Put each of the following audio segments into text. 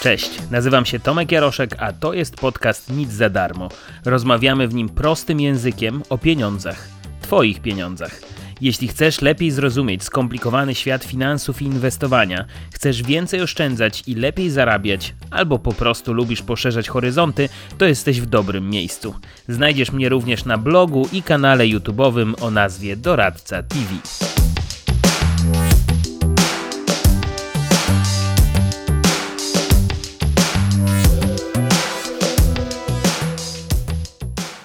Cześć, nazywam się Tomek Jaroszek, a to jest podcast Nic za darmo. Rozmawiamy w nim prostym językiem o pieniądzach, Twoich pieniądzach. Jeśli chcesz lepiej zrozumieć skomplikowany świat finansów i inwestowania, chcesz więcej oszczędzać i lepiej zarabiać, albo po prostu lubisz poszerzać horyzonty, to jesteś w dobrym miejscu. Znajdziesz mnie również na blogu i kanale YouTube'owym o nazwie Doradca TV.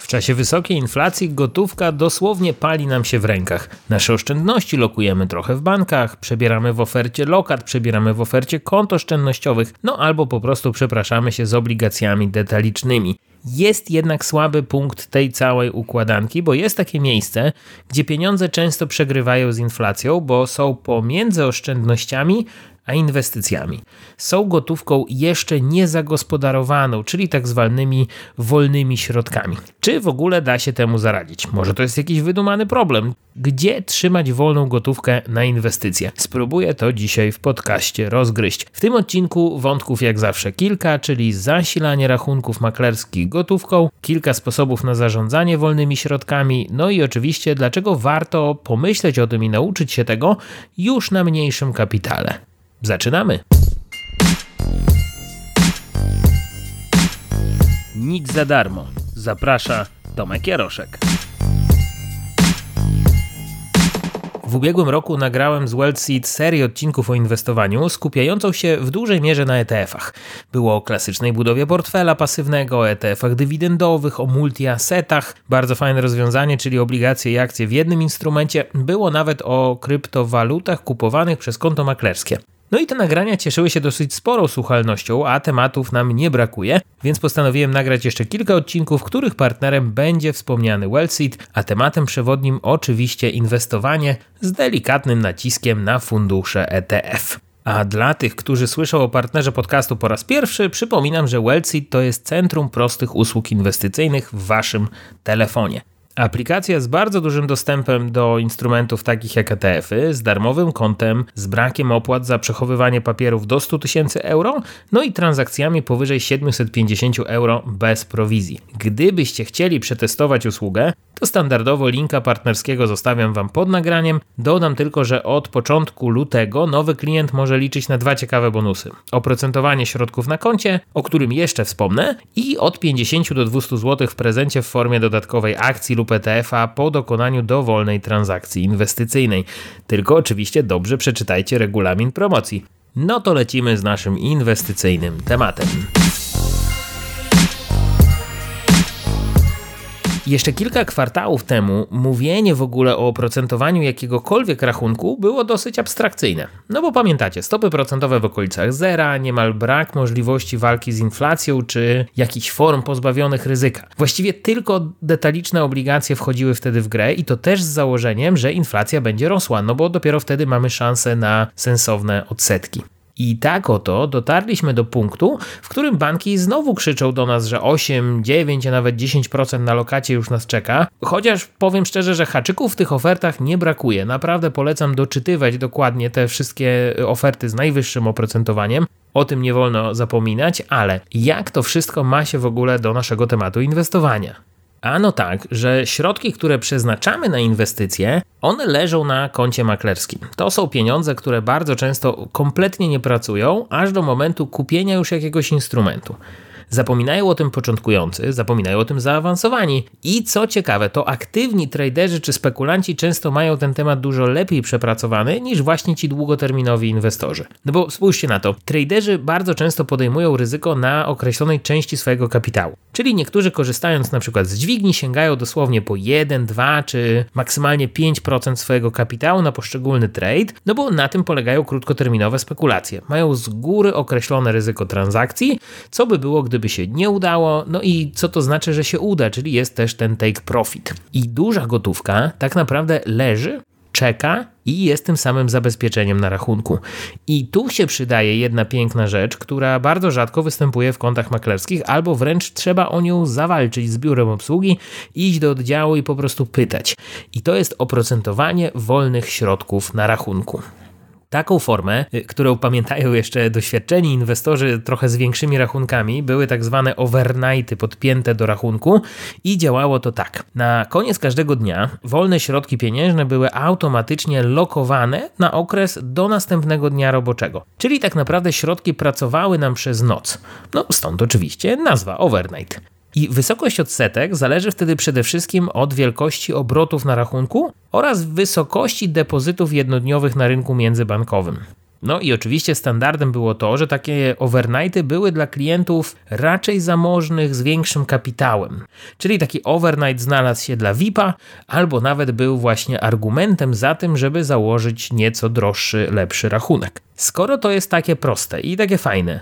W czasie wysokiej inflacji gotówka dosłownie pali nam się w rękach. Nasze oszczędności lokujemy trochę w bankach, przebieramy w ofercie lokat, przebieramy w ofercie kont oszczędnościowych, no albo po prostu przepraszamy się z obligacjami detalicznymi. Jest jednak słaby punkt tej całej układanki, bo jest takie miejsce, gdzie pieniądze często przegrywają z inflacją, bo są pomiędzy oszczędnościami a inwestycjami. Są gotówką jeszcze niezagospodarowaną, czyli tak zwanymi wolnymi środkami. Czy w ogóle da się temu zaradzić? Może to jest jakiś wydumany problem? Gdzie trzymać wolną gotówkę na inwestycje? Spróbuję to dzisiaj w podcaście rozgryźć. W tym odcinku wątków jak zawsze kilka, czyli zasilanie rachunków maklerskich gotówką, kilka sposobów na zarządzanie wolnymi środkami, no i oczywiście dlaczego warto pomyśleć o tym i nauczyć się tego już na mniejszym kapitale. Zaczynamy! Nic za darmo. Zaprasza Tomek Jaroszek. W ubiegłym roku nagrałem z WorldSeed serię odcinków o inwestowaniu, skupiającą się w dużej mierze na ETF-ach. Było o klasycznej budowie portfela pasywnego, o ETF-ach dywidendowych, o multi-assetach. Bardzo fajne rozwiązanie, czyli obligacje i akcje w jednym instrumencie. Było nawet o kryptowalutach kupowanych przez konto maklerskie. No i te nagrania cieszyły się dosyć sporą słuchalnością, a tematów nam nie brakuje, więc postanowiłem nagrać jeszcze kilka odcinków, których partnerem będzie wspomniany Wellseed, a tematem przewodnim oczywiście inwestowanie z delikatnym naciskiem na fundusze ETF. A dla tych, którzy słyszą o partnerze podcastu po raz pierwszy, przypominam, że Wellseed to jest centrum prostych usług inwestycyjnych w waszym telefonie. Aplikacja z bardzo dużym dostępem do instrumentów takich jak ETF-y, z darmowym kontem, z brakiem opłat za przechowywanie papierów do 100 tysięcy euro, no i transakcjami powyżej 750 euro bez prowizji. Gdybyście chcieli przetestować usługę, to standardowo linka partnerskiego zostawiam Wam pod nagraniem. Dodam tylko, że od początku lutego nowy klient może liczyć na dwa ciekawe bonusy. Oprocentowanie środków na koncie, o którym jeszcze wspomnę, i od 50 do 200 zł w prezencie w formie dodatkowej akcji lub ETF-a po dokonaniu dowolnej transakcji inwestycyjnej. Tylko oczywiście dobrze przeczytajcie regulamin promocji. No to lecimy z naszym inwestycyjnym tematem. Jeszcze kilka kwartałów temu mówienie w ogóle o oprocentowaniu jakiegokolwiek rachunku było dosyć abstrakcyjne. No bo pamiętacie, stopy procentowe w okolicach zera, niemal brak możliwości walki z inflacją czy jakichś form pozbawionych ryzyka. Właściwie tylko detaliczne obligacje wchodziły wtedy w grę i to też z założeniem, że inflacja będzie rosła, no bo dopiero wtedy mamy szansę na sensowne odsetki. I tak oto dotarliśmy do punktu, w którym banki znowu krzyczą do nas, że 8, 9, a nawet 10% na lokacie już nas czeka. Chociaż powiem szczerze, że haczyków w tych ofertach nie brakuje. Naprawdę polecam doczytywać dokładnie te wszystkie oferty z najwyższym oprocentowaniem. O tym nie wolno zapominać, ale jak to wszystko ma się w ogóle do naszego tematu inwestowania? Ano tak, że środki, które przeznaczamy na inwestycje, one leżą na koncie maklerskim. To są pieniądze, które bardzo często kompletnie nie pracują, aż do momentu kupienia już jakiegoś instrumentu. Zapominają o tym początkujący, zapominają o tym zaawansowani. I co ciekawe, to aktywni traderzy czy spekulanci często mają ten temat dużo lepiej przepracowany niż właśnie ci długoterminowi inwestorzy. No bo spójrzcie na to, traderzy bardzo często podejmują ryzyko na określonej części swojego kapitału. Czyli niektórzy korzystając na przykład z dźwigni sięgają dosłownie po 1, 2 czy maksymalnie 5% swojego kapitału na poszczególny trade, no bo na tym polegają krótkoterminowe spekulacje. Mają z góry określone ryzyko transakcji, co by było, gdyby się nie udało, no i co to znaczy, że się uda, czyli jest też ten take profit. I duża gotówka tak naprawdę leży czeka i jest tym samym zabezpieczeniem na rachunku. I tu się przydaje jedna piękna rzecz, która bardzo rzadko występuje w kontach maklerskich, albo wręcz trzeba o nią zawalczyć z biurem obsługi, iść do oddziału i po prostu pytać. I to jest oprocentowanie wolnych środków na rachunku. Taką formę, y, którą pamiętają jeszcze doświadczeni inwestorzy trochę z większymi rachunkami, były tak zwane overnighty podpięte do rachunku i działało to tak. Na koniec każdego dnia wolne środki pieniężne były automatycznie lokowane na okres do następnego dnia roboczego. Czyli tak naprawdę środki pracowały nam przez noc. No stąd oczywiście nazwa overnight. I wysokość odsetek zależy wtedy przede wszystkim od wielkości obrotów na rachunku oraz wysokości depozytów jednodniowych na rynku międzybankowym. No i oczywiście standardem było to, że takie overnighty były dla klientów raczej zamożnych z większym kapitałem. Czyli taki overnight znalazł się dla VIP-a, albo nawet był właśnie argumentem za tym, żeby założyć nieco droższy, lepszy rachunek. Skoro to jest takie proste i takie fajne,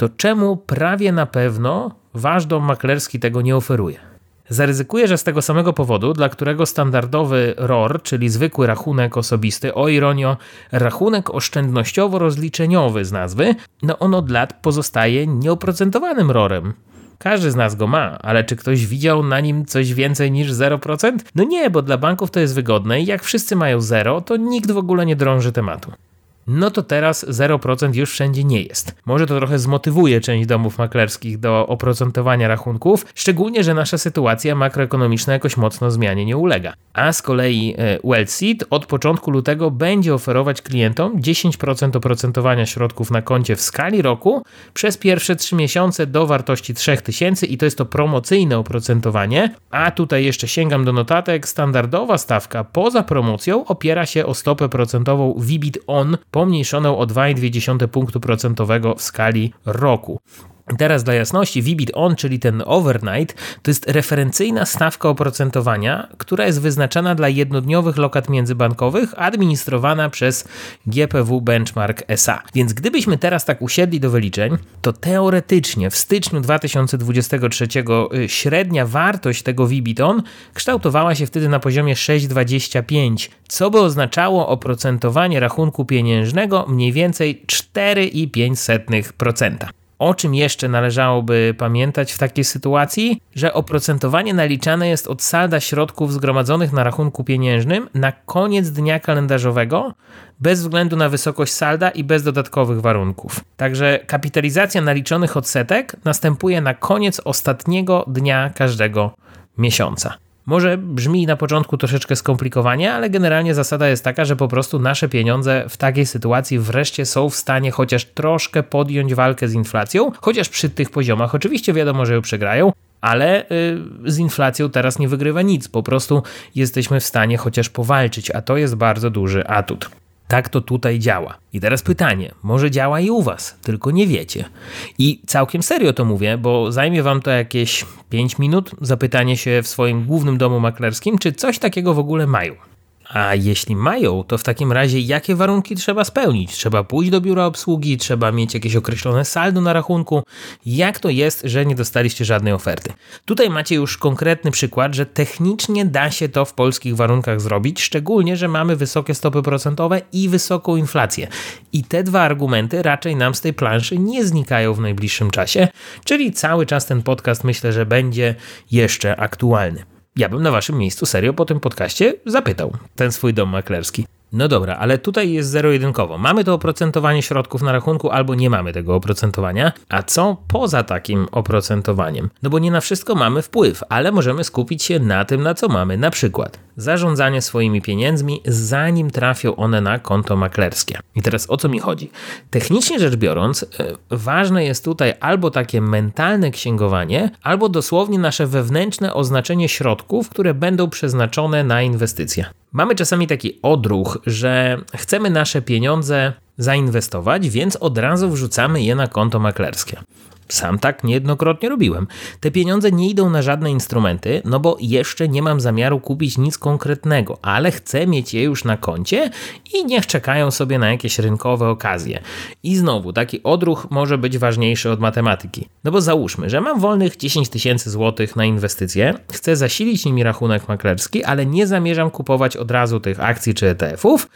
to czemu prawie na pewno wasz dom maklerski tego nie oferuje? Zaryzykuję, że z tego samego powodu, dla którego standardowy ROR, czyli zwykły rachunek osobisty, o ironio, rachunek oszczędnościowo-rozliczeniowy z nazwy, no on od lat pozostaje nieoprocentowanym RORem. Każdy z nas go ma, ale czy ktoś widział na nim coś więcej niż 0%? No nie, bo dla banków to jest wygodne i jak wszyscy mają 0, to nikt w ogóle nie drąży tematu no to teraz 0% już wszędzie nie jest. Może to trochę zmotywuje część domów maklerskich do oprocentowania rachunków, szczególnie, że nasza sytuacja makroekonomiczna jakoś mocno zmianie nie ulega. A z kolei e, Wellseed od początku lutego będzie oferować klientom 10% oprocentowania środków na koncie w skali roku przez pierwsze 3 miesiące do wartości 3000 i to jest to promocyjne oprocentowanie, a tutaj jeszcze sięgam do notatek, standardowa stawka poza promocją opiera się o stopę procentową VBIT ON pomniejszoną o 2,2 punktu procentowego w skali roku. Teraz dla jasności, VBIT ON, czyli ten overnight, to jest referencyjna stawka oprocentowania, która jest wyznaczana dla jednodniowych lokat międzybankowych, administrowana przez GPW Benchmark SA. Więc gdybyśmy teraz tak usiedli do wyliczeń, to teoretycznie w styczniu 2023 y, średnia wartość tego VBIT ON kształtowała się wtedy na poziomie 6,25, co by oznaczało oprocentowanie rachunku pieniężnego mniej więcej 4,5%. O czym jeszcze należałoby pamiętać w takiej sytuacji? Że oprocentowanie naliczane jest od salda środków zgromadzonych na rachunku pieniężnym na koniec dnia kalendarzowego, bez względu na wysokość salda i bez dodatkowych warunków. Także kapitalizacja naliczonych odsetek następuje na koniec ostatniego dnia każdego miesiąca. Może brzmi na początku troszeczkę skomplikowanie, ale generalnie zasada jest taka, że po prostu nasze pieniądze w takiej sytuacji wreszcie są w stanie chociaż troszkę podjąć walkę z inflacją, chociaż przy tych poziomach oczywiście wiadomo, że ją przegrają, ale y, z inflacją teraz nie wygrywa nic, po prostu jesteśmy w stanie chociaż powalczyć, a to jest bardzo duży atut. Tak to tutaj działa. I teraz pytanie, może działa i u Was, tylko nie wiecie. I całkiem serio to mówię, bo zajmie Wam to jakieś 5 minut zapytanie się w swoim głównym domu maklerskim, czy coś takiego w ogóle mają. A jeśli mają, to w takim razie jakie warunki trzeba spełnić? Trzeba pójść do biura obsługi, trzeba mieć jakieś określone saldo na rachunku. Jak to jest, że nie dostaliście żadnej oferty? Tutaj macie już konkretny przykład, że technicznie da się to w polskich warunkach zrobić, szczególnie, że mamy wysokie stopy procentowe i wysoką inflację. I te dwa argumenty raczej nam z tej planszy nie znikają w najbliższym czasie, czyli cały czas ten podcast myślę, że będzie jeszcze aktualny ja bym na waszym miejscu serio po tym podcaście zapytał ten swój dom maklerski. No dobra, ale tutaj jest zero-jedynkowo. Mamy to oprocentowanie środków na rachunku albo nie mamy tego oprocentowania. A co poza takim oprocentowaniem? No bo nie na wszystko mamy wpływ, ale możemy skupić się na tym, na co mamy. Na przykład zarządzanie swoimi pieniędzmi, zanim trafią one na konto maklerskie. I teraz o co mi chodzi? Technicznie rzecz biorąc, e, ważne jest tutaj albo takie mentalne księgowanie, albo dosłownie nasze wewnętrzne oznaczenie środków, które będą przeznaczone na inwestycje. Mamy czasami taki odruch, że chcemy nasze pieniądze zainwestować, więc od razu wrzucamy je na konto maklerskie. Sam tak niejednokrotnie robiłem. Te pieniądze nie idą na żadne instrumenty, no bo jeszcze nie mam zamiaru kupić nic konkretnego, ale chcę mieć je już na koncie i niech czekają sobie na jakieś rynkowe okazje. I znowu, taki odruch może być ważniejszy od matematyki. No bo załóżmy, że mam wolnych 10 tysięcy złotych na inwestycje, chcę zasilić nimi rachunek maklerski, ale nie zamierzam kupować od razu tych akcji czy ETF-ów,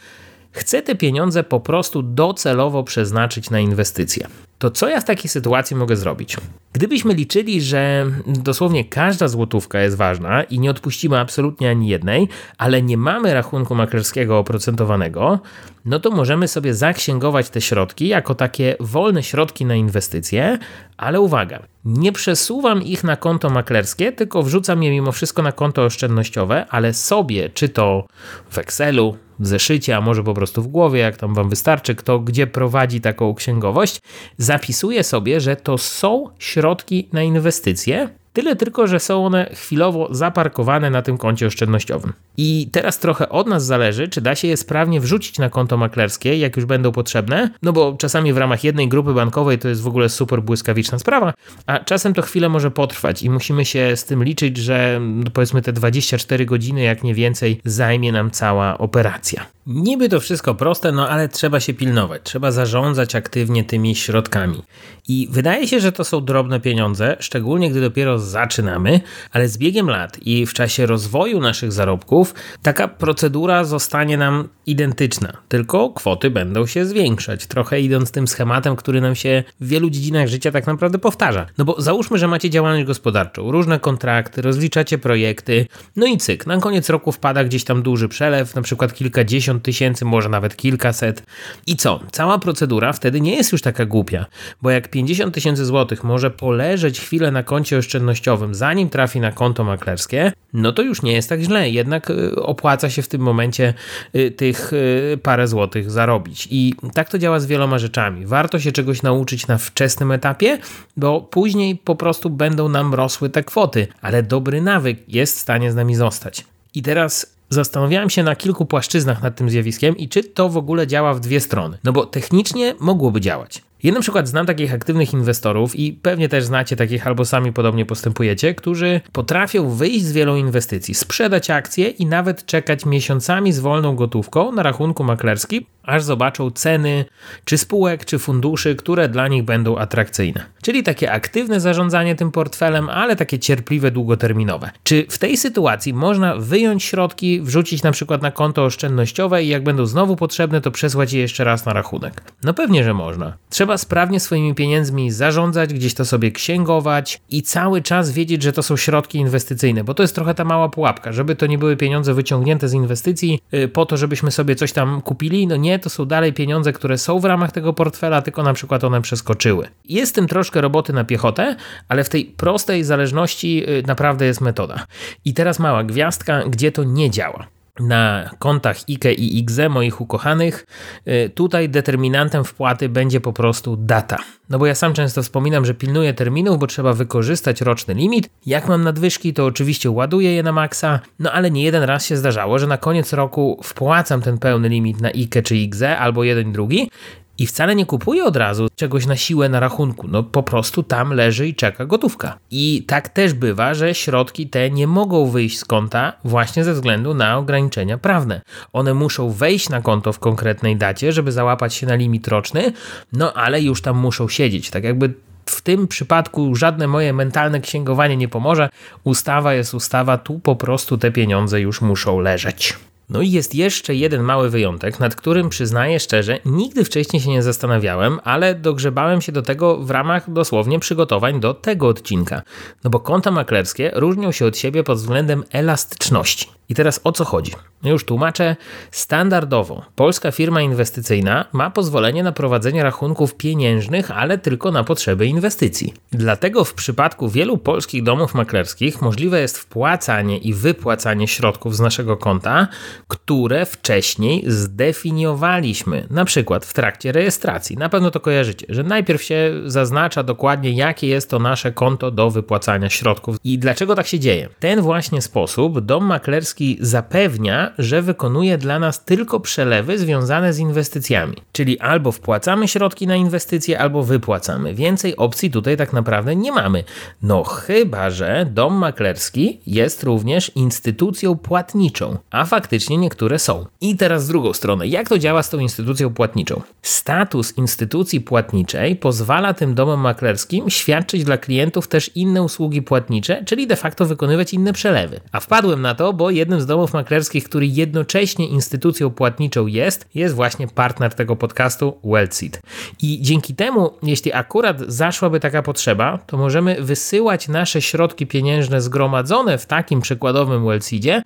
chcę te pieniądze po prostu docelowo przeznaczyć na inwestycje. To co ja w takiej sytuacji mogę zrobić? Gdybyśmy liczyli, że dosłownie każda złotówka jest ważna i nie odpuścimy absolutnie ani jednej, ale nie mamy rachunku maklerskiego oprocentowanego, no to możemy sobie zaksięgować te środki jako takie wolne środki na inwestycje, ale uwaga, nie przesuwam ich na konto maklerskie, tylko wrzucam je mimo wszystko na konto oszczędnościowe, ale sobie, czy to w Excelu, w zeszycie, a może po prostu w głowie, jak tam wam wystarczy, kto gdzie prowadzi taką księgowość, zapisuję sobie, że to są środki na inwestycje, Tyle tylko, że są one chwilowo zaparkowane na tym koncie oszczędnościowym. I teraz trochę od nas zależy, czy da się je sprawnie wrzucić na konto maklerskie, jak już będą potrzebne, no bo czasami w ramach jednej grupy bankowej to jest w ogóle super błyskawiczna sprawa, a czasem to chwilę może potrwać i musimy się z tym liczyć, że no powiedzmy te 24 godziny, jak nie więcej, zajmie nam cała operacja. Niby to wszystko proste, no ale trzeba się pilnować, trzeba zarządzać aktywnie tymi środkami. I wydaje się, że to są drobne pieniądze, szczególnie gdy dopiero zaczynamy, ale z biegiem lat i w czasie rozwoju naszych zarobków taka procedura zostanie nam identyczna, tylko kwoty będą się zwiększać, trochę idąc tym schematem, który nam się w wielu dziedzinach życia tak naprawdę powtarza. No bo załóżmy, że macie działalność gospodarczą, różne kontrakty, rozliczacie projekty, no i cyk, na koniec roku wpada gdzieś tam duży przelew, na przykład kilkadziesiąt tysięcy, może nawet kilkaset. I co? Cała procedura wtedy nie jest już taka głupia, bo jak 50 tysięcy złotych może poleżeć chwilę na koncie oszczędnościowym, zanim trafi na konto maklerskie, no to już nie jest tak źle. Jednak y, opłaca się w tym momencie y, tych y, parę złotych zarobić. I tak to działa z wieloma rzeczami. Warto się czegoś nauczyć na wczesnym etapie, bo później po prostu będą nam rosły te kwoty, ale dobry nawyk jest w stanie z nami zostać. I teraz Zastanawiałem się na kilku płaszczyznach nad tym zjawiskiem i czy to w ogóle działa w dwie strony. No bo technicznie mogłoby działać. Na przykład znam takich aktywnych inwestorów i pewnie też znacie takich albo sami podobnie postępujecie, którzy potrafią wyjść z wielu inwestycji, sprzedać akcje i nawet czekać miesiącami z wolną gotówką na rachunku maklerskim, aż zobaczą ceny czy spółek, czy funduszy, które dla nich będą atrakcyjne. Czyli takie aktywne zarządzanie tym portfelem, ale takie cierpliwe, długoterminowe. Czy w tej sytuacji można wyjąć środki, wrzucić na przykład na konto oszczędnościowe i jak będą znowu potrzebne, to przesłać je jeszcze raz na rachunek? No pewnie, że można. Trzeba sprawnie swoimi pieniędzmi zarządzać, gdzieś to sobie księgować i cały czas wiedzieć, że to są środki inwestycyjne, bo to jest trochę ta mała pułapka, żeby to nie były pieniądze wyciągnięte z inwestycji yy, po to, żebyśmy sobie coś tam kupili. No nie, to są dalej pieniądze, które są w ramach tego portfela, tylko na przykład one przeskoczyły. Jest tym troszkę roboty na piechotę, ale w tej prostej zależności yy, naprawdę jest metoda. I teraz mała gwiazdka, gdzie to nie działa na kontach IKE i IGZE moich ukochanych, y, tutaj determinantem wpłaty będzie po prostu data. No bo ja sam często wspominam, że pilnuję terminów, bo trzeba wykorzystać roczny limit. Jak mam nadwyżki, to oczywiście ładuję je na maksa, no ale nie jeden raz się zdarzało, że na koniec roku wpłacam ten pełny limit na IKE czy IGZE albo jeden drugi i wcale nie kupuje od razu czegoś na siłę na rachunku, no po prostu tam leży i czeka gotówka. I tak też bywa, że środki te nie mogą wyjść z konta właśnie ze względu na ograniczenia prawne. One muszą wejść na konto w konkretnej dacie, żeby załapać się na limit roczny, no ale już tam muszą siedzieć. Tak jakby w tym przypadku żadne moje mentalne księgowanie nie pomoże. Ustawa jest ustawa, tu po prostu te pieniądze już muszą leżeć. No i jest jeszcze jeden mały wyjątek, nad którym przyznaję szczerze, nigdy wcześniej się nie zastanawiałem, ale dogrzebałem się do tego w ramach dosłownie przygotowań do tego odcinka. No bo konta maklerskie różnią się od siebie pod względem elastyczności. I teraz o co chodzi? No już tłumaczę. Standardowo polska firma inwestycyjna ma pozwolenie na prowadzenie rachunków pieniężnych, ale tylko na potrzeby inwestycji. Dlatego w przypadku wielu polskich domów maklerskich możliwe jest wpłacanie i wypłacanie środków z naszego konta, które wcześniej zdefiniowaliśmy, na przykład w trakcie rejestracji. Na pewno to kojarzycie, że najpierw się zaznacza dokładnie, jakie jest to nasze konto do wypłacania środków. I dlaczego tak się dzieje? Ten właśnie sposób dom maklerski zapewnia, że wykonuje dla nas tylko przelewy związane z inwestycjami. Czyli albo wpłacamy środki na inwestycje, albo wypłacamy. Więcej opcji tutaj tak naprawdę nie mamy. No chyba, że dom maklerski jest również instytucją płatniczą, a faktycznie faktycznie niektóre są. I teraz z drugą stronę, jak to działa z tą instytucją płatniczą? Status instytucji płatniczej pozwala tym domom maklerskim świadczyć dla klientów też inne usługi płatnicze, czyli de facto wykonywać inne przelewy. A wpadłem na to, bo jednym z domów maklerskich, który jednocześnie instytucją płatniczą jest, jest właśnie partner tego podcastu Wellseed. I dzięki temu, jeśli akurat zaszłaby taka potrzeba, to możemy wysyłać nasze środki pieniężne zgromadzone w takim przykładowym Wellseedzie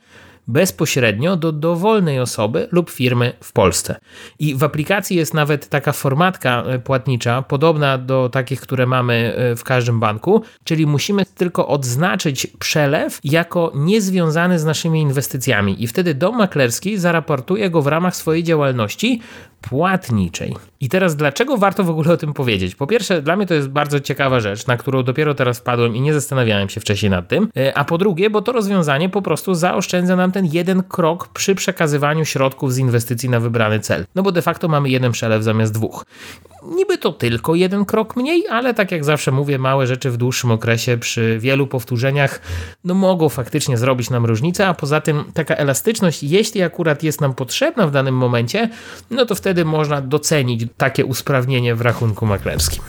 bezpośrednio do dowolnej osoby lub firmy w Polsce. I w aplikacji jest nawet taka formatka e, płatnicza, podobna do takich, które mamy e, w każdym banku, czyli musimy tylko odznaczyć przelew jako niezwiązany z naszymi inwestycjami i wtedy dom maklerski zaraportuje go w ramach swojej działalności płatniczej. I teraz dlaczego warto w ogóle o tym powiedzieć? Po pierwsze, dla mnie to jest bardzo ciekawa rzecz, na którą dopiero teraz wpadłem i nie zastanawiałem się wcześniej nad tym. E, a po drugie, bo to rozwiązanie po prostu zaoszczędza nam ten jeden krok przy przekazywaniu środków z inwestycji na wybrany cel. No bo de facto mamy jeden przelew zamiast dwóch. Niby to tylko jeden krok mniej, ale tak jak zawsze mówię, małe rzeczy w dłuższym okresie przy wielu powtórzeniach no mogą faktycznie zrobić nam różnicę, a poza tym taka elastyczność, jeśli akurat jest nam potrzebna w danym momencie, no to wtedy można docenić takie usprawnienie w rachunku maklerskim.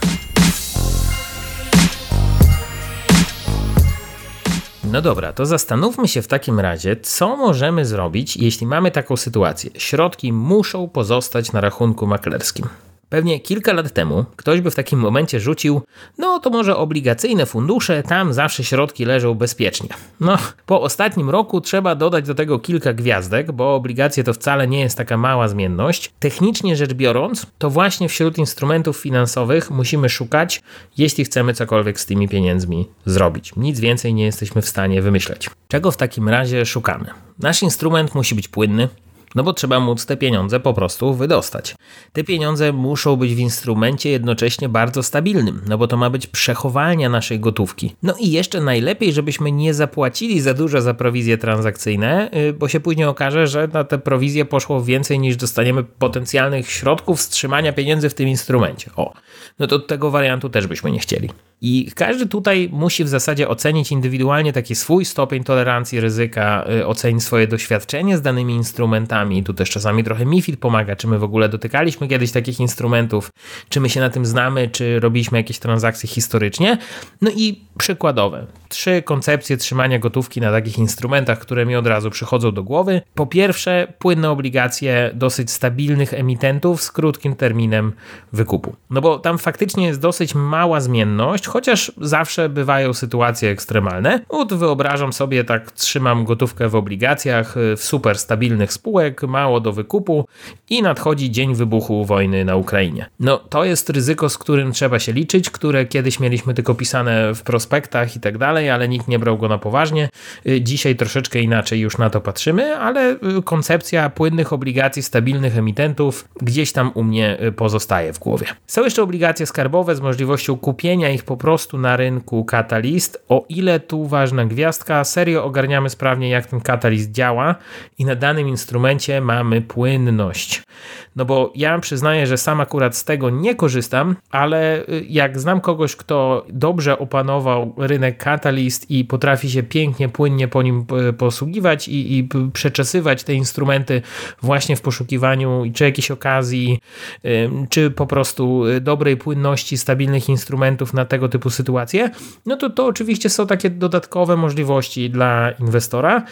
No dobra, to zastanówmy się w takim razie, co możemy zrobić, jeśli mamy taką sytuację. Środki muszą pozostać na rachunku maklerskim. Pewnie kilka lat temu ktoś by w takim momencie rzucił, no to może obligacyjne fundusze, tam zawsze środki leżą bezpiecznie. No, po ostatnim roku trzeba dodać do tego kilka gwiazdek, bo obligacje to wcale nie jest taka mała zmienność. Technicznie rzecz biorąc, to właśnie wśród instrumentów finansowych musimy szukać, jeśli chcemy cokolwiek z tymi pieniędzmi zrobić. Nic więcej nie jesteśmy w stanie wymyśleć. Czego w takim razie szukamy? Nasz instrument musi być płynny, no bo trzeba móc te pieniądze po prostu wydostać. Te pieniądze muszą być w instrumencie jednocześnie bardzo stabilnym, no bo to ma być przechowalnia naszej gotówki. No i jeszcze najlepiej, żebyśmy nie zapłacili za dużo za prowizje transakcyjne, y, bo się później okaże, że na te prowizje poszło więcej niż dostaniemy potencjalnych środków wstrzymania pieniędzy w tym instrumencie. O, no to tego wariantu też byśmy nie chcieli. I każdy tutaj musi w zasadzie ocenić indywidualnie taki swój stopień tolerancji ryzyka, y, ocenić swoje doświadczenie z danymi instrumentami. Tu też czasami trochę MIFID pomaga, czy my w ogóle dotykaliśmy kiedyś takich instrumentów, czy my się na tym znamy, czy robiliśmy jakieś transakcje historycznie. No i przykładowe. Trzy koncepcje trzymania gotówki na takich instrumentach, które mi od razu przychodzą do głowy. Po pierwsze, płynne obligacje dosyć stabilnych emitentów z krótkim terminem wykupu. No bo tam faktycznie jest dosyć mała zmienność, chociaż zawsze bywają sytuacje ekstremalne. Ut wyobrażam sobie, tak trzymam gotówkę w obligacjach y, w super stabilnych spółek, mało do wykupu i nadchodzi dzień wybuchu wojny na Ukrainie. No to jest ryzyko, z którym trzeba się liczyć, które kiedyś mieliśmy tylko pisane w prospektach i tak dalej, ale nikt nie brał go na poważnie. Y, dzisiaj troszeczkę inaczej już na to patrzymy, ale y, koncepcja płynnych obligacji, stabilnych emitentów gdzieś tam u mnie pozostaje w głowie. Są jeszcze obligacje skarbowe z możliwością kupienia ich po prostu na rynku katalist. O ile tu ważna gwiazdka, serio ogarniamy sprawnie, jak ten katalist działa i na danym instrumencie mamy płynność. No bo ja przyznaję, że sam akurat z tego nie korzystam, ale y, jak znam kogoś, kto dobrze opanował rynek katalist i potrafi się pięknie, płynnie po nim y, posługiwać i, i przeczesywać te instrumenty właśnie w poszukiwaniu czy jakiejś okazji, czy po prostu y, dobrej płynności, stabilnych instrumentów na tego typu sytuacje, no to to oczywiście są takie dodatkowe możliwości dla inwestora.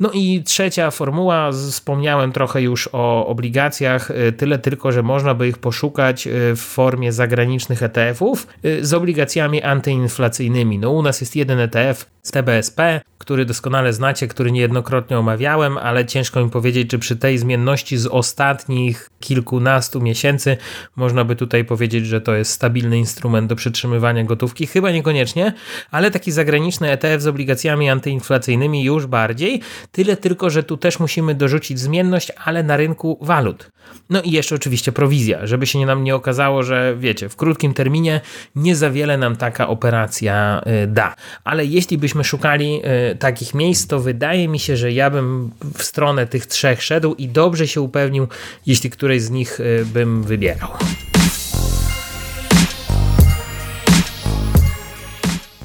No i trzecia formuła, wspomniałem trochę już o obligacjach, y, tyle tylko, że można by ich poszukać y, w formie zagranicznych ETF-ów y, z obligacjami antyinflacyjnymi. No u nas jest jeden ETF z TBSP, który doskonale znacie, który niejednokrotnie omawiałem, ale ciężko mi powiedzieć, czy przy tej zmienności z ostatnich kilkunastu miesięcy można by tutaj powiedzieć, że to jest stabilny instrument do przytrzymywania gotówki. Chyba niekoniecznie, ale taki zagraniczny ETF z obligacjami antyinflacyjnymi już bardziej. Tyle tylko, że tu też musimy dorzucić zmienność, ale na rynku walut. No i jeszcze oczywiście prowizja, żeby się nam nie okazało, że wiecie, w krótkim terminie nie za wiele nam taka operacja y, da. Ale jeśli byśmy szukali y, takich miejsc, to wydaje mi się, że ja bym w stronę tych trzech szedł i dobrze się upewnił, jeśli któreś z nich y, bym wybierał.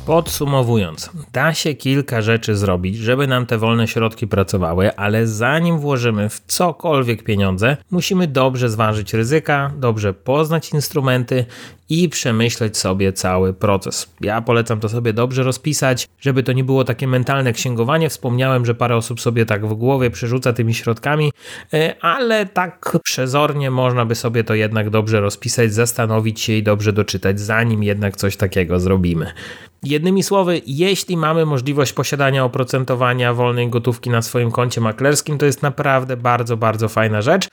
Podsumowując, da się kilka rzeczy zrobić, żeby nam te wolne środki pracowały, ale zanim włożymy w cokolwiek pieniądze, musimy dobrze zważyć ryzyka, dobrze poznać instrumenty i przemyśleć sobie cały proces. Ja polecam to sobie dobrze rozpisać, żeby to nie było takie mentalne księgowanie. Wspomniałem, że parę osób sobie tak w głowie przerzuca tymi środkami, e, ale tak przezornie można by sobie to jednak dobrze rozpisać, zastanowić się i dobrze doczytać, zanim jednak coś takiego zrobimy. Jednymi słowy, jeśli mamy możliwość posiadania oprocentowania wolnej gotówki na swoim koncie maklerskim, to jest naprawdę bardzo, bardzo fajna rzecz.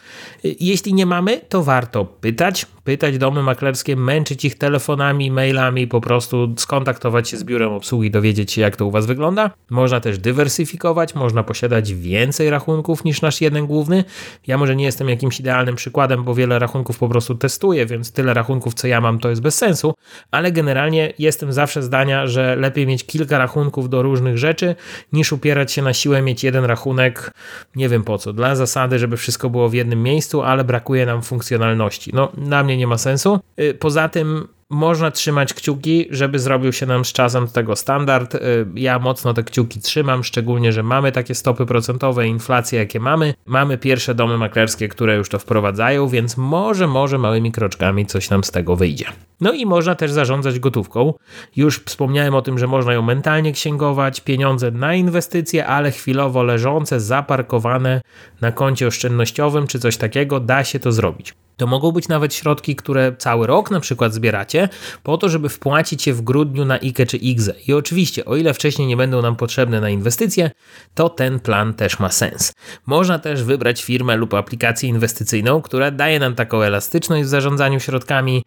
Jeśli nie mamy, to warto pytać, pytać domy maklerskie, męczyć ich telefonami, mailami, po prostu skontaktować się z biurem obsługi, dowiedzieć się, jak to u Was wygląda. Można też dywersyfikować, można posiadać więcej rachunków niż nasz jeden główny. Ja może nie jestem jakimś idealnym przykładem, bo wiele rachunków po prostu testuję, więc tyle rachunków, co ja mam, to jest bez sensu, ale generalnie jestem zawsze zdania, że lepiej mieć kilka rachunków do różnych rzeczy, niż upierać się na siłę mieć jeden rachunek, nie wiem po co, dla zasady, żeby wszystko było w jednym miejscu, ale brakuje nam funkcjonalności. No, na mnie nie ma sensu. Y, poza tym można trzymać kciuki, żeby zrobił się nam z czasem tego standard. Y, ja mocno te kciuki trzymam, szczególnie, że mamy takie stopy procentowe, inflacje jakie mamy. Mamy pierwsze domy maklerskie, które już to wprowadzają, więc może, może małymi kroczkami coś nam z tego wyjdzie. No i można też zarządzać gotówką. Już wspomniałem o tym, że można ją mentalnie księgować, pieniądze na inwestycje, ale chwilowo leżące, zaparkowane na koncie oszczędnościowym czy coś takiego, da się to zrobić. To mogą być nawet środki, które cały rok na przykład zbieracie, po to, żeby wpłacić je w grudniu na IKE czy IGZE. I oczywiście, o ile wcześniej nie będą nam potrzebne na inwestycje, to ten plan też ma sens. Można też wybrać firmę lub aplikację inwestycyjną, która daje nam taką elastyczność w zarządzaniu środkami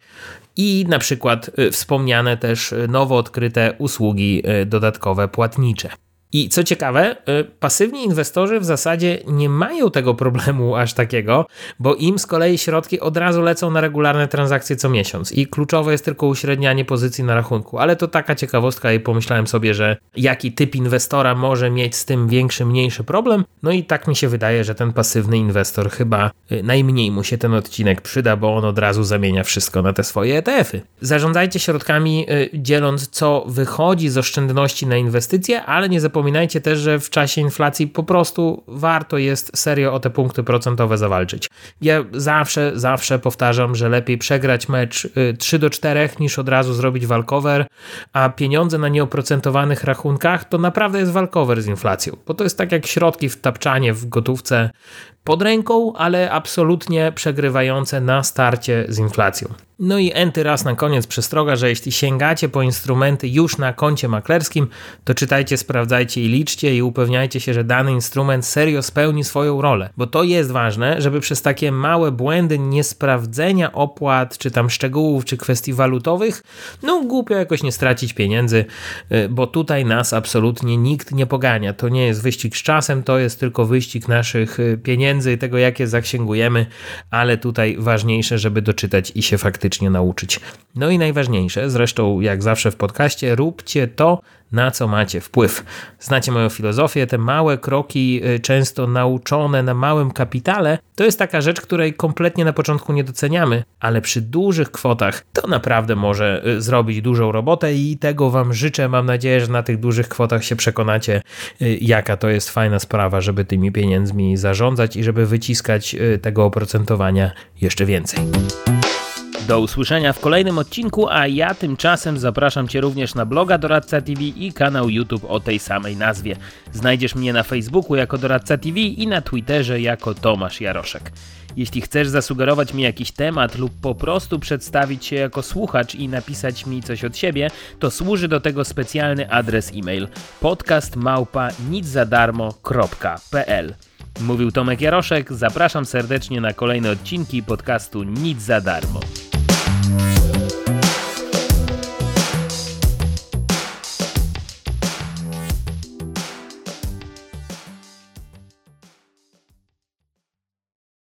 i na przykład y, wspomniane też y, nowo odkryte usługi y, dodatkowe płatnicze. I co ciekawe, y, pasywni inwestorzy w zasadzie nie mają tego problemu aż takiego, bo im z kolei środki od razu lecą na regularne transakcje co miesiąc i kluczowe jest tylko uśrednianie pozycji na rachunku. Ale to taka ciekawostka i pomyślałem sobie, że jaki typ inwestora może mieć z tym większy, mniejszy problem. No i tak mi się wydaje, że ten pasywny inwestor chyba y, najmniej mu się ten odcinek przyda, bo on od razu zamienia wszystko na te swoje ETF-y. Zarządzajcie środkami y, dzieląc co wychodzi z oszczędności na inwestycje, ale nie zapominajcie zapominajcie też, że w czasie inflacji po prostu warto jest serio o te punkty procentowe zawalczyć. Ja zawsze, zawsze powtarzam, że lepiej przegrać mecz 3 y, do 4 niż od razu zrobić walkover, a pieniądze na nieoprocentowanych rachunkach to naprawdę jest walkover z inflacją, bo to jest tak jak środki w tapczanie w gotówce pod ręką, ale absolutnie przegrywające na starcie z inflacją. No i enty raz na koniec przestroga, że jeśli sięgacie po instrumenty już na koncie maklerskim, to czytajcie, sprawdzajcie i liczcie i upewniajcie się, że dany instrument serio spełni swoją rolę, bo to jest ważne, żeby przez takie małe błędy niesprawdzenia opłat, czy tam szczegółów, czy kwestii walutowych, no głupio jakoś nie stracić pieniędzy, y, bo tutaj nas absolutnie nikt nie pogania. To nie jest wyścig z czasem, to jest tylko wyścig naszych y, pieniędzy tego, jakie zaksięgujemy, ale tutaj ważniejsze, żeby doczytać i się faktycznie faktycznie nauczyć. No i najważniejsze, zresztą jak zawsze w podcaście, róbcie to, na co macie wpływ. Znacie moją filozofię, te małe kroki, y, często nauczone na małym kapitale, to jest taka rzecz, której kompletnie na początku nie doceniamy, ale przy dużych kwotach to naprawdę może y, zrobić dużą robotę i tego Wam życzę. Mam nadzieję, że na tych dużych kwotach się przekonacie, y, jaka to jest fajna sprawa, żeby tymi pieniędzmi zarządzać i żeby wyciskać tego oprocentowania jeszcze więcej. Do usłyszenia w kolejnym odcinku, a ja tymczasem zapraszam Cię również na bloga Doradca TV i kanał YouTube o tej samej nazwie. Znajdziesz mnie na Facebooku jako Doradca TV i na Twitterze jako Tomasz Jaroszek. Jeśli chcesz zasugerować mi jakiś temat lub po prostu przedstawić się jako słuchacz i napisać mi coś od siebie, to służy do tego specjalny adres e-mail podcastmałpa.niczadarmo.pl Mówił Tomek Jaroszek, zapraszam serdecznie na kolejne odcinki podcastu Nic za darmo.